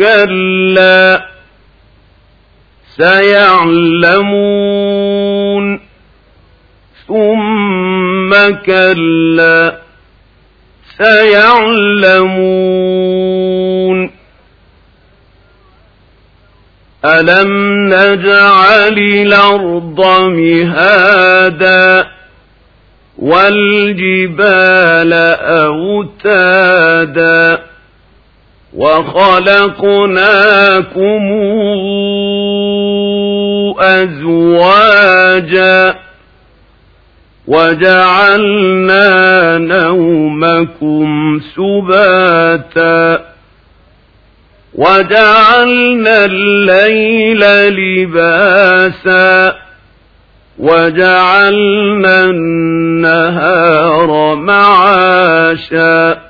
كلا سيعلمون ثم كلا سيعلمون ألم نجعل الأرض مهادا والجبال أوتادا وخلقناكم أزواجا وجعلنا نومكم سباتا وجعلنا الليل لباسا وجعلنا النهار معاشا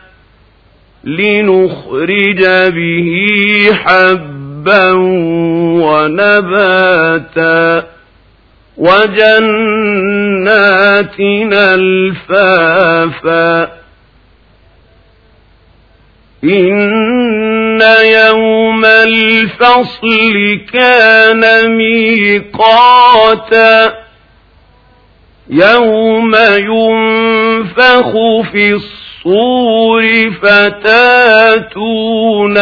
لنخرج به حبا ونباتا. وجنات الفافا. إن يوم الفصل كان ميقاتا. يوم ينفخ في الصور فتاتون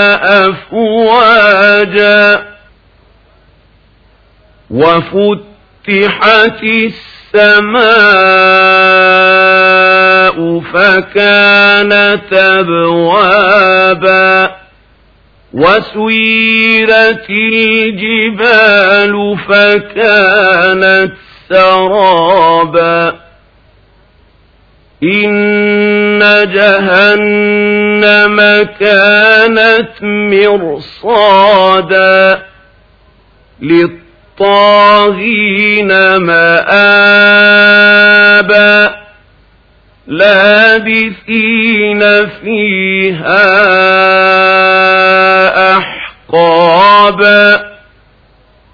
أفواجا وفتحت السماء فكانت أبوابا وسيرت الجبال فكانت سرابا إن جهنم كانت مرصادا للطاغين مآبا لابثين فيها أحقابا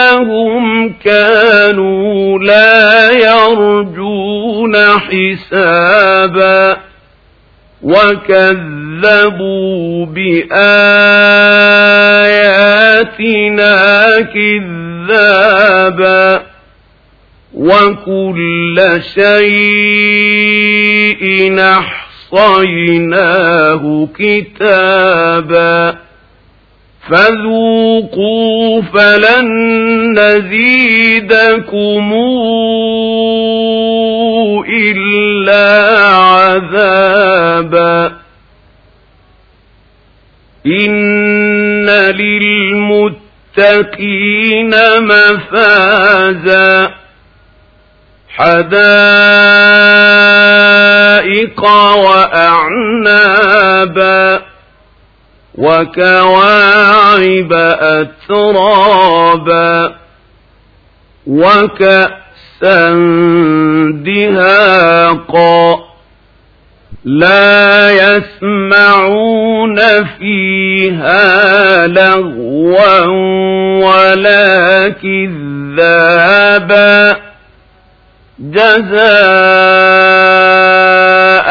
إنهم كانوا لا يرجون حسابا وكذبوا بآياتنا كذابا وكل شيء أحصيناه كتابا فذوقوا فلن نزيدكم إلا عذابا. إن للمتقين مفازا. حدائق وأعنابا. وكواعب أترابا وكأسا دهاقا لا يسمعون فيها لغوا ولا كذابا جزاء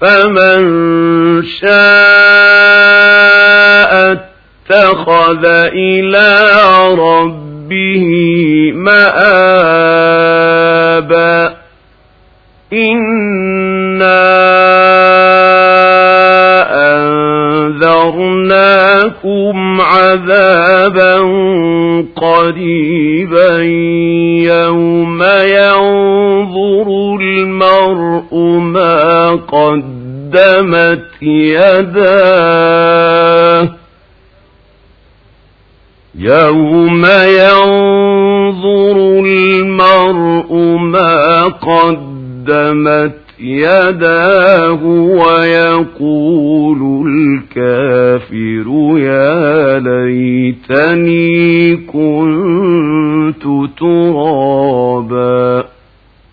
فمن شاء اتخذ إلى ربه مآبا. إنا أنذرناكم عذابا قريبا يوم ينظر المرء ما قدمت يداه. يوم ينظر المرء ما قدمت يداه ويقول الكافر يا ليتني كنت ترابا